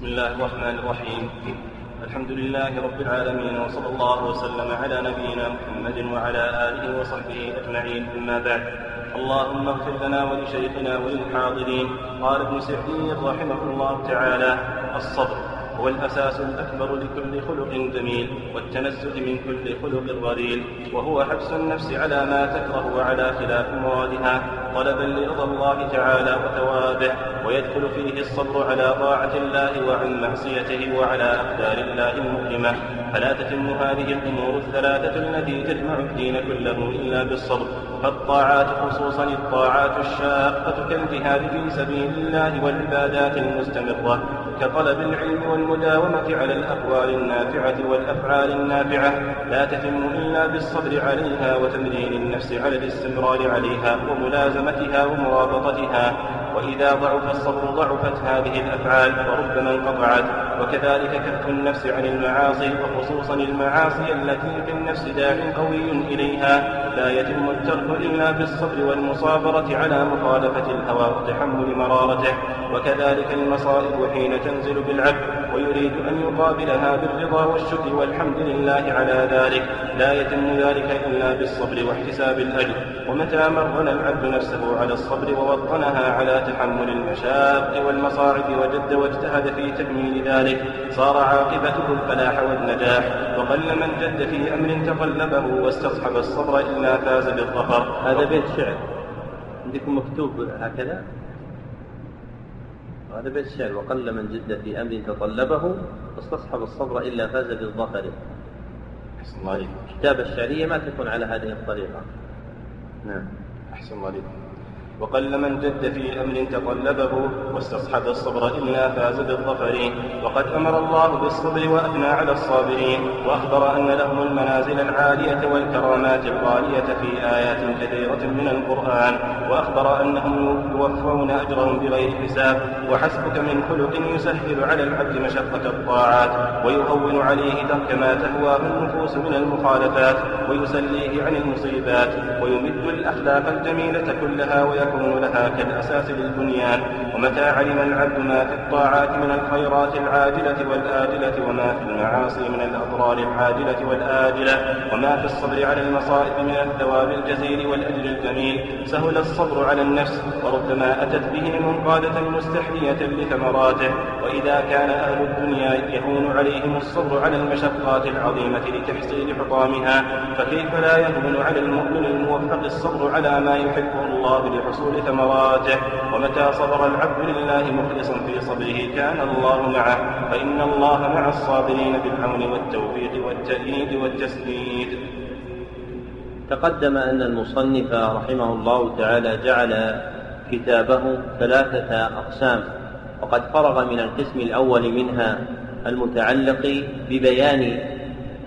بسم الله الرحمن الرحيم. الحمد لله رب العالمين وصلى الله وسلم على نبينا محمد وعلى آله وصحبه أجمعين. أما بعد اللهم اغفر لنا ولشيخنا وللحاضرين. قال ابن سعدي رحمه الله تعالى الصبر هو الأساس الأكبر لكل خلق جميل والتنزه من كل خلق رذيل وهو حبس النفس على ما تكره وعلى خلاف مرادها. طلبا لرضا الله تعالى وثوابه ويدخل فيه الصبر على طاعة الله وعن معصيته وعلى أقدار الله المؤلمة فلا تتم هذه الأمور الثلاثة التي تجمع الدين كله إلا بالصبر. فالطاعات خصوصا الطاعات الشاقة كالجهاد في سبيل الله والعبادات المستمرة. كطلب العلم والمداومة على الأقوال النافعة والأفعال النافعة لا تتم إلا بالصبر عليها وتمرين النفس على الاستمرار عليها وملازمتها ومرابطتها. وإذا ضعف الصبر ضعفت هذه الأفعال وربما انقطعت. وكذلك كف النفس عن المعاصي وخصوصا المعاصي التي في النفس داع قوي إليها. لا يتم الترك إلا بالصبر والمصابرة على مخالفة الهوى وتحمل مرارته وكذلك المصائب حين تنزل بالعبد. ويريد أن يقابلها بالرضا والشكر والحمد لله على ذلك. لا يتم ذلك إلا بالصبر واحتساب الأجر. ومتى مرن العبد نفسه على الصبر ووطنها على تحمل المشاق والمصاعب وجد واجتهد في تكميل ذلك صار عاقبته الفلاح والنجاح. وقل من جد في أمر تقلبه واستصحب الصبر إلا فاز بالظفر. هذا بيت شعر. عندكم مكتوب هكذا؟ هذا بيت شعر وقل من جد في أمر تطلبه واستصحب الصبر إلا فاز بالظفر. أحسن الله الكتابة الشعرية ما تكون على هذه الطريقة. نعم. أحسن الله وقل من جد في أمر تطلبه واستصحب الصبر إلا فاز بالظفر. وقد أمر الله بالصبر وأثنى على الصابرين. وأخبر أن لهم المنازل العالية والكرامات الغالية في آيات كثيرة من القرآن. وأخبر أنهم يوفون أجرهم بغير حساب. وحسبك من خلق يسهل على العبد مشقة الطاعات. ويهون عليه ترك ما تهواه النفوس من المخالفات. ويسليه عن المصيبات. ويمد الأخلاق الجميلة كلها ويكون يكون لها كالأساس للبنيان ومتى علم العبد ما في الطاعات من الخيرات العاجلة والآجلة وما في المعاصي من الأضرار العاجلة والآجلة وما في الصبر على المصائب من الثواب الجزيل والأجر الجميل. سهل الصبر على النفس وربما أتت به منقادة مستحية لثمراته. وإذا كان أهل الدنيا يهون عليهم الصبر على المشقات العظيمة لتحصيل حطامها فكيف لا يهون على المؤمن الموفق الصبر على ما يحبه الله لحصول حصول ثمراته ومتى صبر العبد لله مخلصا في صبره كان الله معه. فإن الله مع الصابرين بالعون والتوفيق والتأييد والتسديد. تقدم أن المصنف رحمه الله تعالى جعل كتابه ثلاثة أقسام وقد فرغ من القسم الأول منها المتعلق ببيان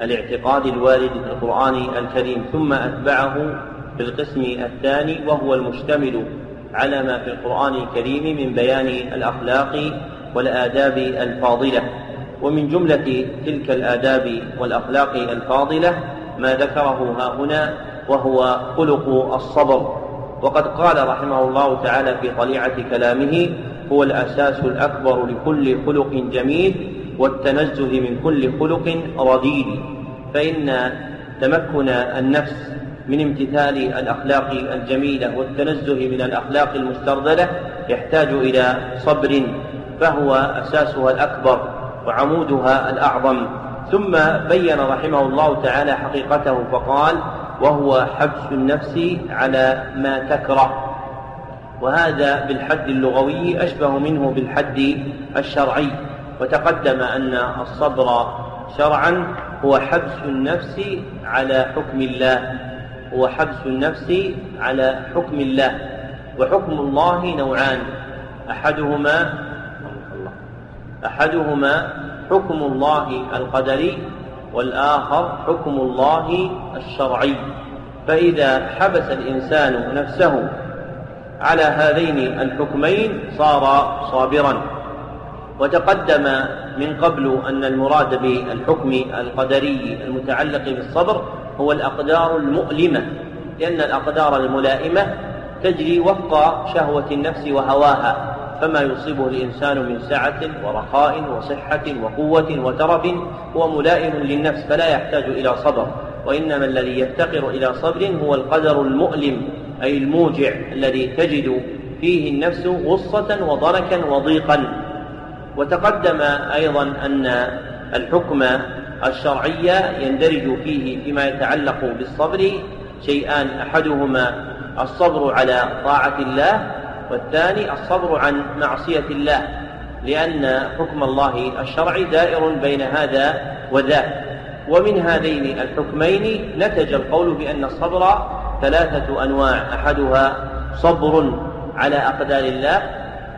الاعتقاد الوارد في القرآن الكريم ثم أتبعه في القسم الثاني وهو المشتمل على ما في القرآن الكريم من بيان الأخلاق والآداب الفاضلة. ومن جملة تلك الآداب والأخلاق الفاضلة ما ذكره ها هنا وهو خلق الصبر. وقد قال رحمه الله تعالى في طليعة كلامه هو الأساس الأكبر لكل خلق جميل والتنزه من كل خلق رذيل. فإن تمكن النفس من امتثال الأخلاق الجميلة والتنزه من الأخلاق المسترذلة يحتاج إلى صبر فهو أساسها الأكبر وعمودها الأعظم. ثم بين رحمه الله تعالى حقيقته فقال وهو حبس النفس على ما تكره وهذا بالحد اللغوي أشبه منه بالحد الشرعي. وتقدم أن الصبر شرعا هو حبس النفس على حكم الله. هو حبس النفس على حكم الله وحكم الله نوعان أحدهما أحدهما حكم الله القدري والآخر حكم الله الشرعي. فإذا حبس الإنسان نفسه على هذين الحكمين صار صابرا. وتقدم من قبل أن المراد بالحكم القدري المتعلق بالصبر هو الأقدار المؤلمة لأن الأقدار الملائمة تجري وفق شهوة النفس وهواها فما يصيبه الإنسان من سعة ورخاء وصحة وقوة وترف هو ملائم للنفس فلا يحتاج إلى صبر وإنما الذي يفتقر إلى صبر هو القدر المؤلم أي الموجع الذي تجد فيه النفس غصة وضنكا وضيقا. وتقدم أيضا أن الحكم الشرعي يندرج فيه فيما يتعلق بالصبر شيئان أحدهما الصبر على طاعة الله والثاني الصبر عن معصية الله لأن حكم الله الشرعي دائر بين هذا وذاك ومن هذين الحكمين نتج القول بأن الصبر ثلاثة أنواع أحدها صبر على أقدار الله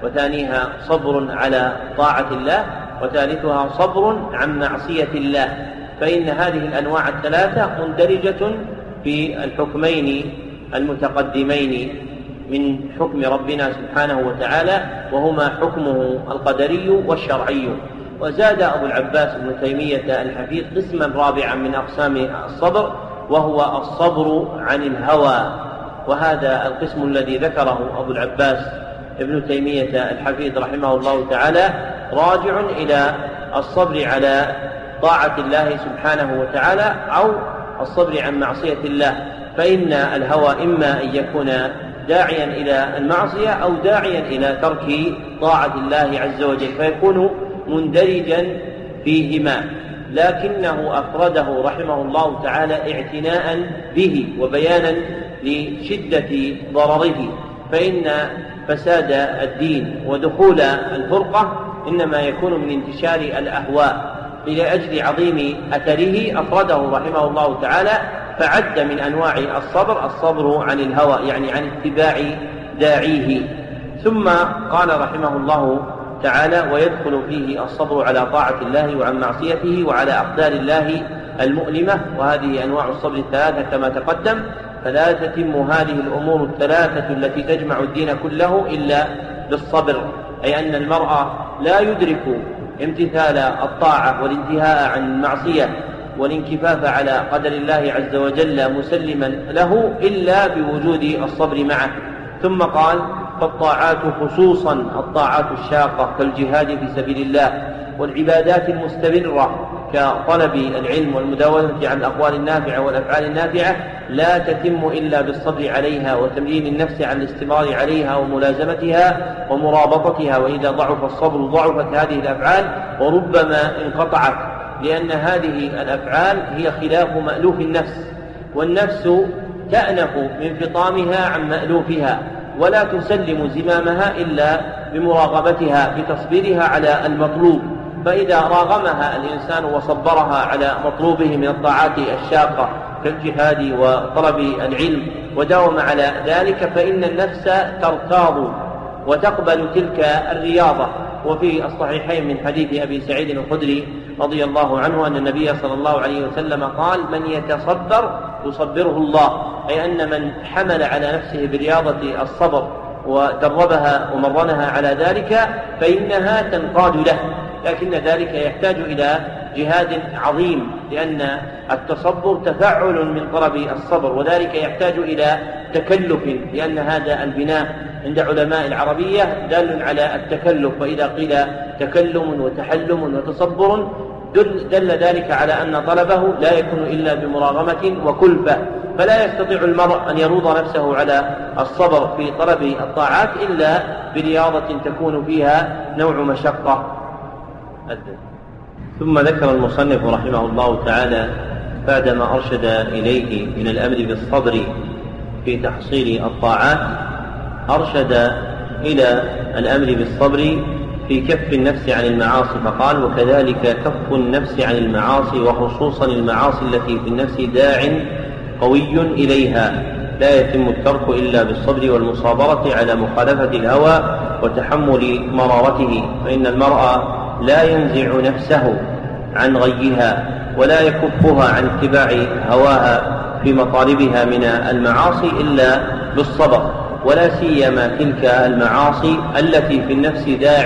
وثانيها صبر على طاعة الله وثالثها صبر عن معصية الله فإن هذه الأنواع الثلاثة مندرجة في الحكمين المتقدمين من حكم ربنا سبحانه وتعالى وهما حكمه القدري والشرعي. وزاد أبو العباس ابن تيمية الحفيظ قسما رابعا من أقسام الصبر وهو الصبر عن الهوى. وهذا القسم الذي ذكره أبو العباس ابن تيمية الحفيظ رحمه الله تعالى راجع إلى الصبر على طاعة الله سبحانه وتعالى أو الصبر عن معصية الله. فإن الهوى إما أن يكون داعيا إلى المعصية أو داعيا إلى ترك طاعة الله عز وجل فيكون مندرجا فيهما. لكنه أفرده رحمه الله تعالى اعتناء به وبيانا لشدة ضرره. فإن فساد الدين ودخول الفرقة إنما يكون من انتشار الأهواء. لأجل عظيم أثره أفرده رحمه الله تعالى فعد من أنواع الصبر الصبر عن الهوى يعني عن اتباع داعيه. ثم قال رحمه الله تعالى ويدخل فيه الصبر على طاعة الله وعن معصيته وعلى أقدار الله المؤلمة. وهذه أنواع الصبر الثلاثة كما تقدم. فلا تتم هذه الأمور الثلاثة التي تجمع الدين كله إلا بالصبر أي أن المرأة لا يدرك امتثال الطاعة والانتهاء عن المعصية والانكفاف على قدر الله عز وجل مسلما له إلا بوجود الصبر معه. ثم قال فالطاعات خصوصا الطاعات الشاقة كالجهاد في سبيل الله والعبادات المستمرة كطلب العلم والمداومة على الأقوال النافعة والأفعال النافعة لا تتم إلا بالصبر عليها وتمرين النفس على الاستمرار عليها وملازمتها ومرابطتها وإذا ضعف الصبر ضعفت هذه الأفعال وربما انقطعت لأن هذه الأفعال هي خلاف مألوف النفس والنفس تأنف من فطامها عن مألوفها ولا تسلم زمامها إلا بمراغبتها بتصبيرها على المطلوب. فإذا راغمها الإنسان وصبرها على مطلوبه من الطاعات الشاقة كالجهاد وطلب العلم وداوم على ذلك فإن النفس ترتاض وتقبل تلك الرياضة. وفي الصحيحين من حديث أبي سعيد الخدري رضي الله عنه أن النبي صلى الله عليه وسلم قال من يتصبر يصبره الله. أي أن من حمل على نفسه برياضة الصبر ودربها ومرنها على ذلك فإنها تنقاد له. لكن ذلك يحتاج إلى جهاد عظيم لأن التصبر تفعل من طلب الصبر وذلك يحتاج إلى تكلف لأن هذا البناء عند علماء العربية دال على التكلف. وإذا قيل تكلم وتحلم وتصبر دل, دل ذلك على أن طلبه لا يكون إلا بمراغمة وكلفة. فلا يستطيع المرء أن يروض نفسه على الصبر في طلب الطاعات إلا برياضة تكون فيها نوع مشقة. ثم ذكر المصنف رحمه الله تعالى بعدما أرشد إليه من الأمر بالصبر في تحصيل الطاعات أرشد إلى الأمر بالصبر في كف النفس عن المعاصي فقال وكذلك كف النفس عن المعاصي وخصوصا المعاصي التي في النفس داع قوي إليها. لا يتم الترك إلا بالصبر والمصابرة على مخالفة الهوى وتحمل مرارته فإن المرأة لا ينزع نفسه عن غيها ولا يكفها عن اتباع هواها في مطالبها من المعاصي إلا بالصبر ولا سيما تلك المعاصي التي في النفس داع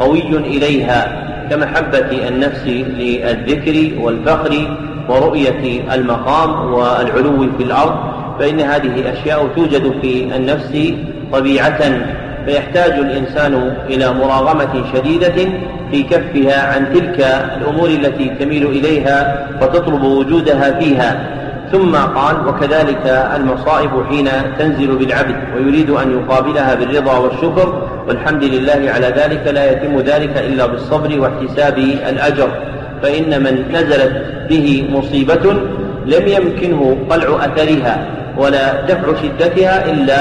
قوي إليها كمحبة النفس للذكر والفخر ورؤية المقام والعلو في الأرض فإن هذه أشياء توجد في النفس طبيعة فيحتاج الإنسان إلى مراغمة شديدة في كفها عن تلك الأمور التي تميل إليها وتطلب وجودها فيها. ثم قال وكذلك المصائب حين تنزل بالعبد ويريد أن يقابلها بالرضا والشكر والحمد لله على ذلك لا يتم ذلك إلا بالصبر واحتساب الأجر. فإن من نزلت به مصيبة لم يمكنه قلع أثرها ولا دفع شدتها إلا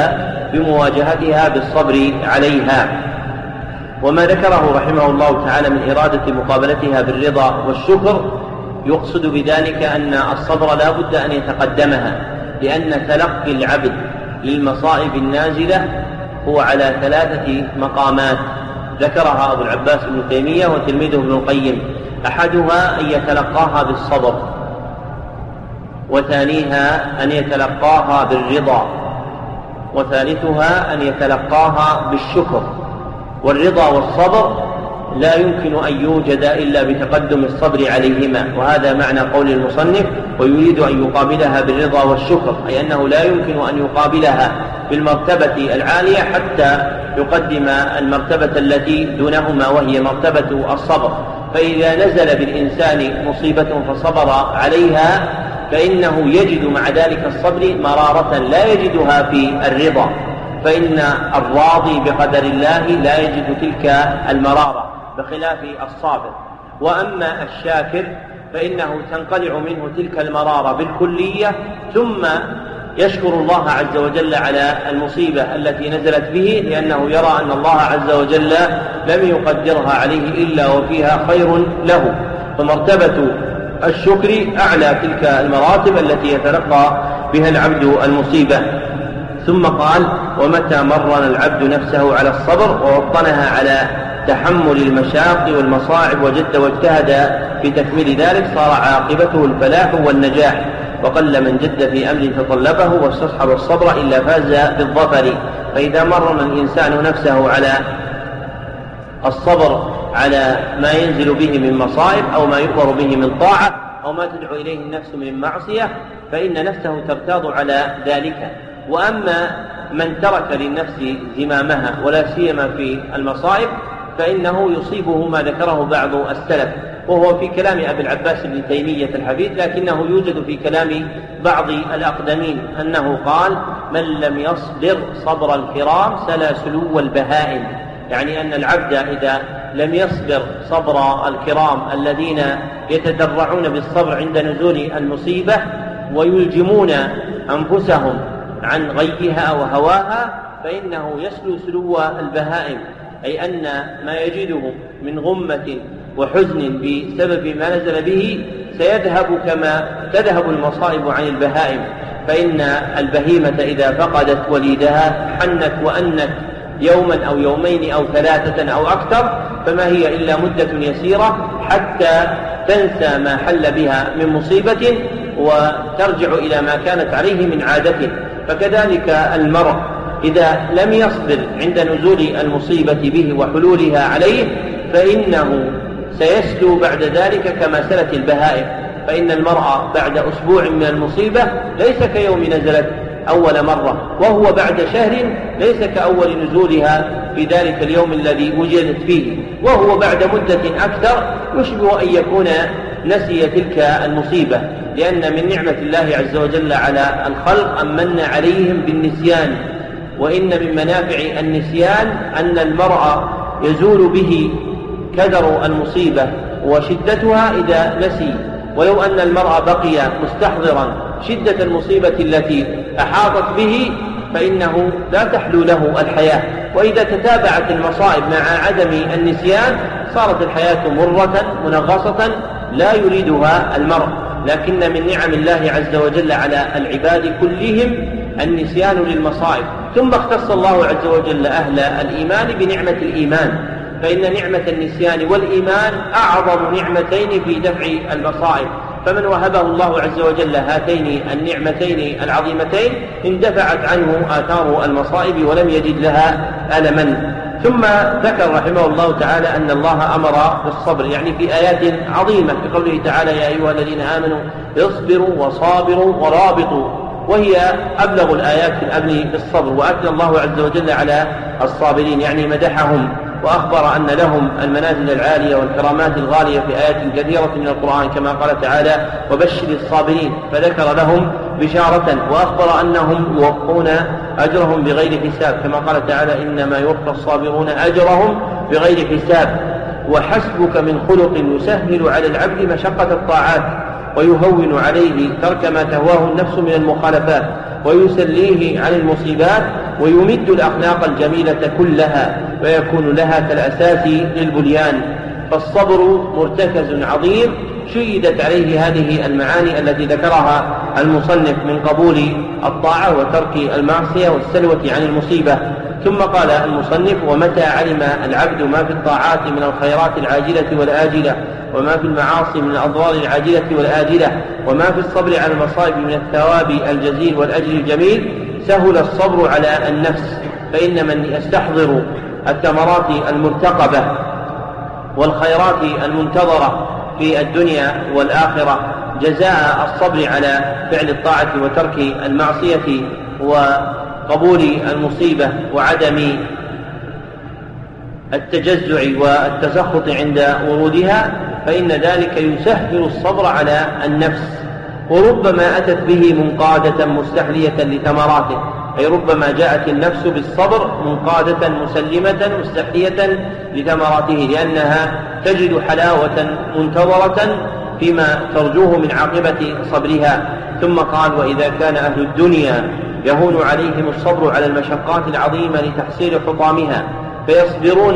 بمواجهتها بالصبر عليها. وما ذكره رحمه الله تعالى من إرادة مقابلتها بالرضا والشكر يقصد بذلك أن الصبر لا بد أن يتقدمها لأن تلقي العبد للمصائب النازلة هو على ثلاثة مقامات. ذكرها أبو العباس بن تيمية وتلميذه ابن القيم. أحدها أن يتلقاها بالصبر وثانيها أن يتلقاها بالرضا وثالثها أن يتلقاها بالشكر. والرضا والصبر لا يمكن أن يوجد إلا بتقدم الصبر عليهما وهذا معنى قول المصنف ويريد أن يقابلها بالرضا والشكر أي أنه لا يمكن أن يقابلها بالمرتبة العالية حتى يقدم المرتبة التي دونهما وهي مرتبة الصبر. فإذا نزل بالإنسان مصيبة فصبر عليها فإنه يجد مع ذلك الصبر مرارة لا يجدها في الرضا. فإن الراضي بقدر الله لا يجد تلك المرارة بخلاف الصابر. وأما الشاكر فإنه تنقلع منه تلك المرارة بالكلية ثم يشكر الله عز وجل على المصيبة التي نزلت به لأنه يرى أن الله عز وجل لم يقدرها عليه إلا وفيها خير له. فمرتبة الشكر أعلى تلك المراتب التي يتلقى بها العبد المصيبة. ثم قال ومتى مرن العبد نفسه على الصبر ووطنها على تحمل المشاق والمصاعب وجد واجتهد في تكميل ذلك صار عاقبته الفلاح والنجاح. وقل من جد في أمر تطلبه واستصحب الصبر إلا فاز بالظفر. فإذا مرن الإنسان نفسه على الصبر على ما ينزل به من مصائب أو ما يؤمر به من طاعة أو ما تدعو إليه النفس من معصية فإن نفسه ترتاض على ذلك. وأما من ترك للنفس زمامها ولا سيما في المصائب فإنه يصيبه ما ذكره بعض السلف. وهو في كلام أبي العباس بن تيمية الحفيد لكنه يوجد في كلام بعض الأقدمين أنه قال من لم يصبر صبر الكرام سلا سلو البهائم. يعني أن العبد إذا لم يصبر صبر الكرام الذين يتدرعون بالصبر عند نزول المصيبة ويلجمون أنفسهم عن غيها وهواها فإنه يسلو سلو البهائم. أي أن ما يجده من غمة وحزن بسبب ما نزل به سيذهب كما تذهب المصائب عن البهائم. فإن البهيمة إذا فقدت وليدها حنت وأنت يوما أو يومين أو ثلاثة أو أكثر فما هي إلا مدة يسيرة حتى تنسى ما حل بها من مصيبة وترجع إلى ما كانت عليه من عادة. فكذلك المرء إذا لم يصبر عند نزول المصيبة به وحلولها عليه فإنه سيسلو بعد ذلك كما سلت البهائم فإن المرأة بعد أسبوع من المصيبة ليس كيوم نزلت أول مرة وهو بعد شهر ليس كأول نزولها في ذلك اليوم الذي وجدت فيه وهو بعد مدة أكثر يشبه أن يكون نسي تلك المصيبة لأن من نعمة الله عز وجل على الخلق أن من عليهم بالنسيان وإن من منافع النسيان أن المرء يزول به كدر المصيبة وشدتها إذا نسي. ولو أن المرء بقي مستحضرا شدة المصيبة التي أحاطت به فإنه لا تحلو له الحياة. وإذا تتابعت المصائب مع عدم النسيان صارت الحياة مرة منغصة لا يريدها المرء. لكن من نعم الله عز وجل على العباد كلهم النسيان للمصائب. ثم اختص الله عز وجل أهل الإيمان بنعمة الإيمان. فإن نعمة النسيان والإيمان أعظم نعمتين في دفع المصائب فمن وهبه الله عز وجل هاتين النعمتين العظيمتين اندفعت عنه آثار المصائب ولم يجد لها ألما. ثم ذكر رحمه الله تعالى أن الله أمر بالصبر يعني في آيات عظيمة في قوله تعالى يا أيها الذين آمنوا اصبروا وصابروا ورابطوا وهي أبلغ الآيات في الأمر بالصبر وأثنى الله عز وجل على الصابرين يعني مدحهم. وأخبر أن لهم المنازل العالية والكرامات الغالية في آيات كثيرة من القرآن كما قال تعالى وبشر الصابرين فذكر لهم بشارة وأخبر أنهم يوفون أجرهم بغير حساب كما قال تعالى إنما يوفى الصابرون أجرهم بغير حساب. وحسبك من خلق يسهل على العبد مشقة الطاعات ويهون عليه ترك ما تهواه النفس من المخالفات ويسليه عن المصيبات ويمد الأخلاق الجميلة كلها. ويكون لها كالأساس للبنيان. فالصبر مرتكز عظيم شيدت عليه هذه المعاني التي ذكرها المصنف من قبول الطاعة وترك المعصية والسلوة عن المصيبة. ثم قال المصنف ومتى علم العبد ما في الطاعات من الخيرات العاجلة والآجلة وما في المعاصي من الأضرار العاجلة والآجلة وما في الصبر على المصائب من الثواب الجزيل والأجر الجميل؟ سهل الصبر على النفس فإن من يستحضر الثمرات المرتقبة والخيرات المنتظرة في الدنيا والآخرة جزاء الصبر على فعل الطاعة وترك المعصية وقبول المصيبة وعدم التجزع والتسخط عند ورودها فإن ذلك يسهل الصبر على النفس. وربما أتت به منقادة مستحلية لثمراته. أي ربما جاءت النفس بالصبر منقادة مسلمة مستحية لثمراته لأنها تجد حلاوة منتظرة فيما ترجوه من عاقبة صبرها. ثم قال وإذا كان أهل الدنيا يهون عليهم الصبر على المشقات العظيمة لتحصيل حطامها فيصبرون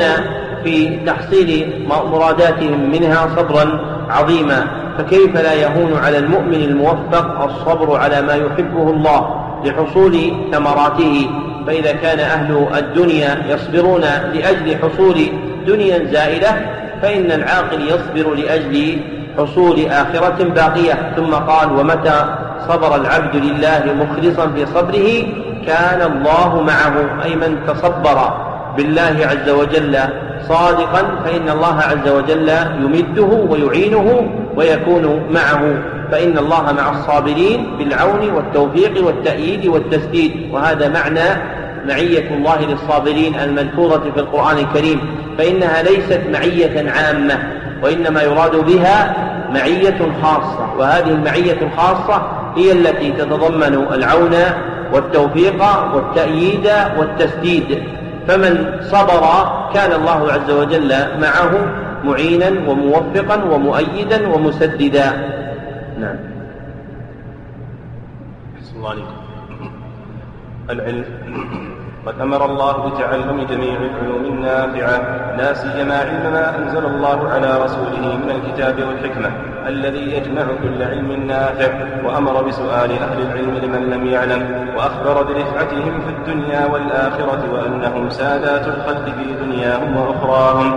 في تحصيل مراداتهم منها صبرا عظيما. فكيف لا يهون على المؤمن الموفق الصبر على ما يحبه الله؟ لحصول ثمراته فإذا كان أهل الدنيا يصبرون لأجل حصول دنيا زائلة فإن العاقل يصبر لأجل حصول آخرة باقية. ثم قال ومتى صبر العبد لله مخلصا في صبره كان الله معه أي من تصبر بالله عز وجل صادقا فإن الله عز وجل يمده ويعينه ويكون معه. فإن الله مع الصابرين بالعون والتوفيق والتأييد والتسديد. وهذا معنى معية الله للصابرين الملفوظة في القرآن الكريم. فإنها ليست معية عامة وإنما يراد بها معية خاصة. وهذه المعية الخاصة هي التي تتضمن العون والتوفيق والتأييد والتسديد. فمن صبر كان الله عز وجل معه معينا وموفقا ومؤيدا ومسددا. نعم. الله عليكم. العلم قد أمر الله بتعلم جميع العلوم النافعة لا سيما علم ما أنزل الله على رسوله من الكتاب والحكمة الذي يجمع كل علم نافع وأمر بسؤال أهل العلم لمن لم يعلم وأخبر برفعتهم في الدنيا والآخرة وأنهم سادات الخلق في دنياهم وأخراهم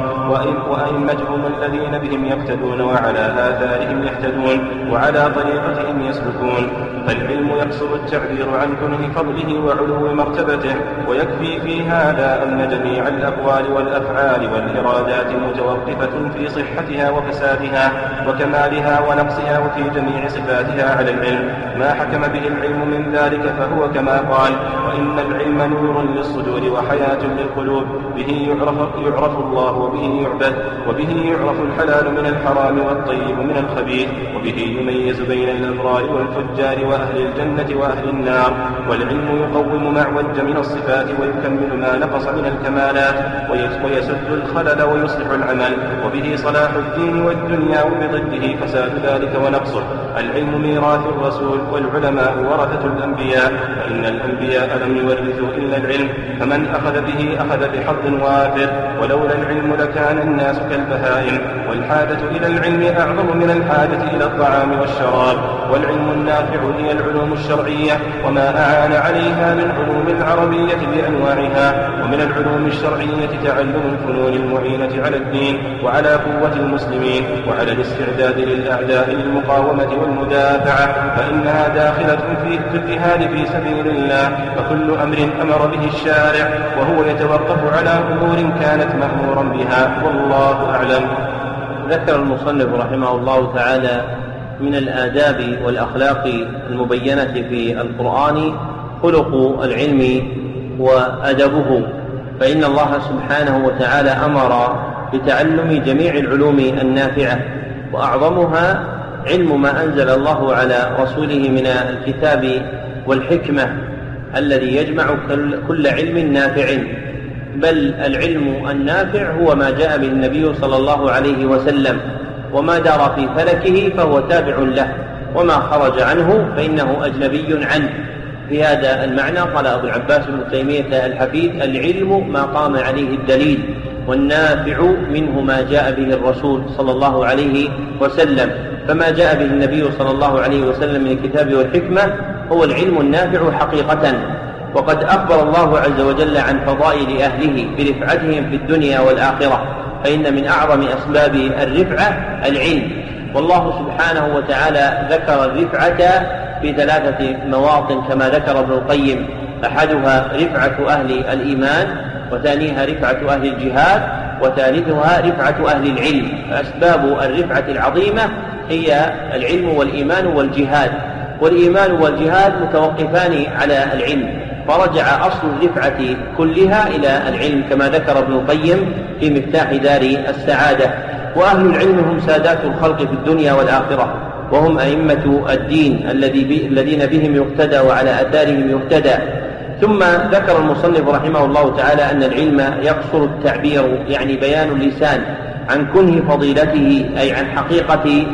وأئمتهم الذين بهم يقتدون وعلى آثارهم يهتدون وعلى طريقتهم يسلكون فالعلم يقصر التعبير عن كنه فضله وعلو مرتبته ويكفي في هذا أن جميع الأقوال والأفعال والإرادات متوقفة في صحتها وفسادها وكمالها كمالها ونقصها وفي جميع صفاتها على العلم. ما حكم به العلم من ذلك فهو كما قال وإن العلم نور للصدور وحياة للقلوب. به يعرف, يعرف الله وبه يعبد وبه يعرف الحلال من الحرام والطيب من الخبيث وبه يميز بين الأبرار والفجار وأهل الجنة وأهل النار. والعلم يقوم ما اعوج من الصفات ويكمل ما نقص من الكمالات ويسد الخلل ويصلح العمل. وبه صلاح الدين والدنيا وبضده فساد ذلك ونقصه. العلم ميراث الرسول والعلماء ورثة الأنبياء. فإن الأنبياء لم يورثوا إلا العلم. فمن أخذ به أخذ بحظ وافر. ولولا العلم لكان الناس كالبهائم. والحاجة إلى العلم أعظم من الحاجة إلى الطعام والشراب والعلم النافع هي العلوم الشرعية وما أعان عليها من علوم العربية بأنواعها ومن العلوم الشرعية تعلم الفنون المعينة على الدين وعلى قوة المسلمين وعلى الاستعداد للأعداء للمقاومة والمدافعة فإنها داخلة في الجهاد في سبيل الله فكل أمر أمر به الشارع وهو يتوقف على أمور كانت مأمورا بها والله أعلم. ذكر المصنف رحمه الله تعالى من الآداب والأخلاق المبينة في القرآن خلق العلم وأدبه. فإن الله سبحانه وتعالى أمر بتعلم جميع العلوم النافعة وأعظمها علم ما أنزل الله على رسوله من الكتاب والحكمة الذي يجمع كل علم نافع. بل العلم النافع هو ما جاء به النبي صلى الله عليه وسلم وما دار في فلكه فهو تابع له وما خرج عنه فإنه أجنبي عنه. في هذا المعنى قال أبو العباس بن تيمية الحفيد العلم ما قام عليه الدليل والنافع منه ما جاء به الرسول صلى الله عليه وسلم. فما جاء به النبي صلى الله عليه وسلم من الكتاب والحكمة هو العلم النافع حقيقة. وقد أخبر الله عز وجل عن فضائل أهله برفعتهم في الدنيا والآخرة فإن من أعظم أسباب الرفعة العلم. والله سبحانه وتعالى ذكر الرفعة في ثلاثة مواطن كما ذكر ابن القيم. أحدها رفعة أهل الإيمان وثانيها رفعة أهل الجهاد وثالثها رفعة أهل العلم. فأسباب الرفعة العظيمة هي العلم والإيمان والجهاد. والإيمان والجهاد متوقفان على العلم. فرجع أصل الرفعة كلها إلى العلم كما ذكر ابن القيم في مفتاح دار السعادة. وأهل العلم هم سادات الخلق في الدنيا والآخرة وهم أئمة الدين الذي الذين بهم يقتدى وعلى آثارهم يهتدى ثم ذكر المصنف رحمه الله تعالى أن العلم يقصر التعبير يعني بيان اللسان عن كنه فضيلته أي عن حقيقة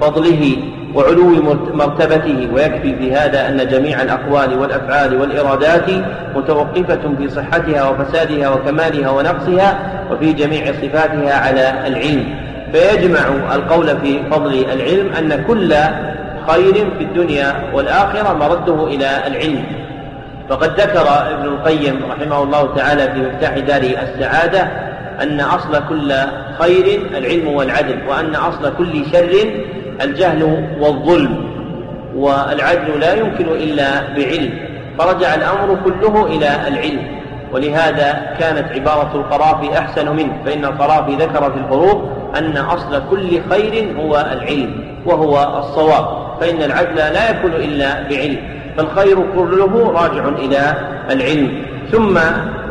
فضله. وعلو مرتبته ويكفي في هذا أن جميع الأقوال والأفعال والإرادات متوقفة في صحتها وفسادها وكمالها ونقصها وفي جميع صفاتها على العلم. فيجمع القول في فضل العلم أن كل خير في الدنيا والآخرة مرده إلى العلم. فقد ذكر ابن القيم رحمه الله تعالى في مفتاح دار السعادة أن أصل كل خير العلم والعدل وأن أصل كل شر الجهل والظلم والعدل لا يمكن إلا بعلم فرجع الأمر كله إلى العلم ولهذا كانت عبارة القرافي أحسن منه فإن القرافي ذكر في الحروف أن أصل كل خير هو العلم وهو الصواب فإن العدل لا يكون إلا بعلم. فالخير كله راجع إلى العلم. ثم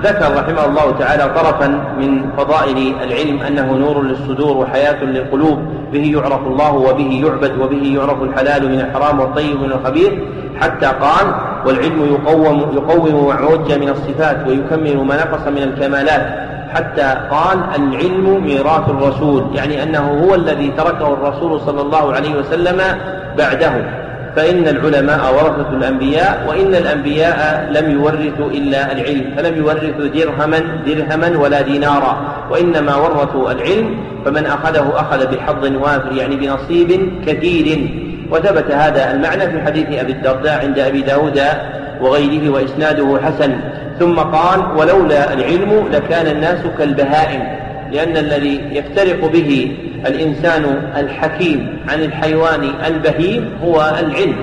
ذكر رحمه الله تعالى طرفا من فضائل العلم أنه نور للصدور وحياة للقلوب. به يعرف الله وبه يعبد وبه يعرف الحلال من الحرام والطيب من الخبيث. حتى قال والعلم يقوم يقوم ما عوج من الصفات ويكمل ما نقص من الكمالات. حتى قال العلم ميراث الرسول يعني أنه هو الذي تركه الرسول صلى الله عليه وسلم بعده. فإن العلماء ورثة الأنبياء وإن الأنبياء لم يورثوا إلا العلم فلم يورثوا درهما درهما ولا دينارا وإنما ورثوا العلم فمن أخذه أخذ بحظ وافر يعني بنصيب كثير. وثبت هذا المعنى في حديث أبي الدرداء عند أبي داود وغيره وإسناده حسن. ثم قال ولولا العلم لكان الناس كالبهائم. لأن الذي يفترق به الإنسان الحكيم عن الحيوان البهيم هو العلم.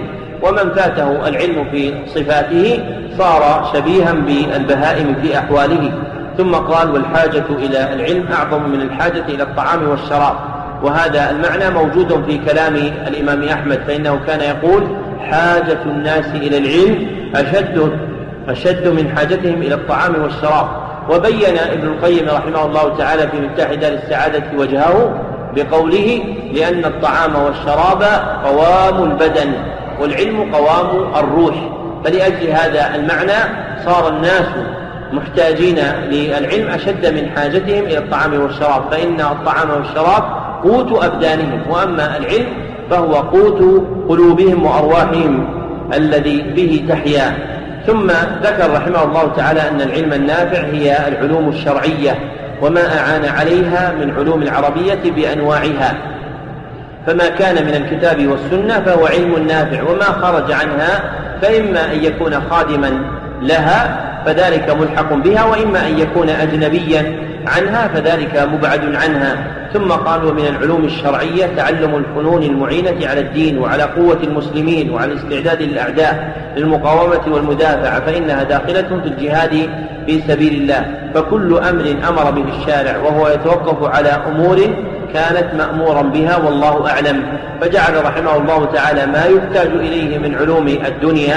ومن فاته العلم في صفاته صار شبيها بالبهائم في أحواله. ثم قال والحاجة إلى العلم أعظم من الحاجة إلى الطعام والشراب. وهذا المعنى موجود في كلام الإمام أحمد فإنه كان يقول حاجة الناس إلى العلم أشد أشد من حاجتهم إلى الطعام والشراب. وبين ابن القيم رحمه الله تعالى في مفتاح دار السعادة وجهه بقوله لأن الطعام والشراب قوام البدن والعلم قوام الروح. فلأجل هذا المعنى صار الناس محتاجين للعلم أشد من حاجتهم إلى الطعام والشراب فإن الطعام والشراب قوت أبدانهم وأما العلم فهو قوت قلوبهم وأرواحهم الذي به تحيا. ثم ذكر رحمه الله تعالى أن العلم النافع هي العلوم الشرعية وما أعان عليها من علوم العربية بأنواعها. فما كان من الكتاب والسنة فهو علم نافع وما خرج عنها فإما أن يكون خادما لها فذلك ملحق بها وإما أن يكون أجنبيا عنها فذلك مبعد عنها. ثم قال ومن العلوم الشرعية تعلم الفنون المعينة على الدين وعلى قوة المسلمين وعلى الاستعداد للأعداء للمقاومة والمدافعة فإنها داخلة في الجهاد في سبيل الله. فكل أمر أمر به الشارع وهو يتوقف على أمور كانت مأمورا بها والله أعلم. فجعل رحمه الله تعالى ما يحتاج إليه من علوم الدنيا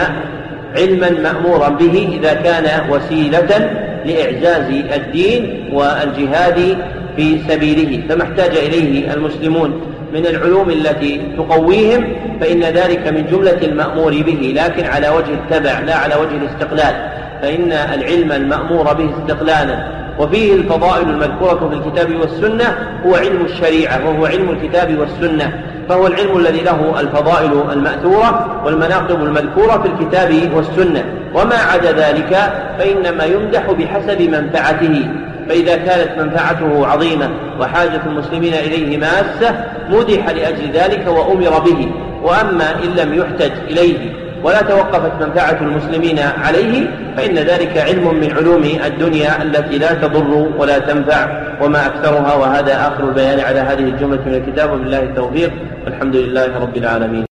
علما مأمورا به إذا كان وسيلة لإعزاز الدين والجهاد في سبيله فما احتاج إليه المسلمون من العلوم التي تقويهم فإن ذلك من جملة المأمور به لكن على وجه التبع لا على وجه الاستقلال فإن العلم المأمور به استقلالا. وفيه الفضائل المذكورة في الكتاب والسنة هو علم الشريعة وهو علم الكتاب والسنة فهو العلم الذي له الفضائل المأثورة والمناقب المذكورة في الكتاب والسنة. وما عدا ذلك فإنما يمدح بحسب منفعته فإذا كانت منفعته عظيمة وحاجة المسلمين إليه ماسة مدح لأجل ذلك وأمر به وأما إن لم يحتج إليه ولا توقفت منفعة المسلمين عليه فإن ذلك علم من علوم الدنيا التي لا تضر ولا تنفع وما أكثرها وهذا آخر البيان على هذه الجملة من الكتاب وبالله التوفيق والحمد لله رب العالمين.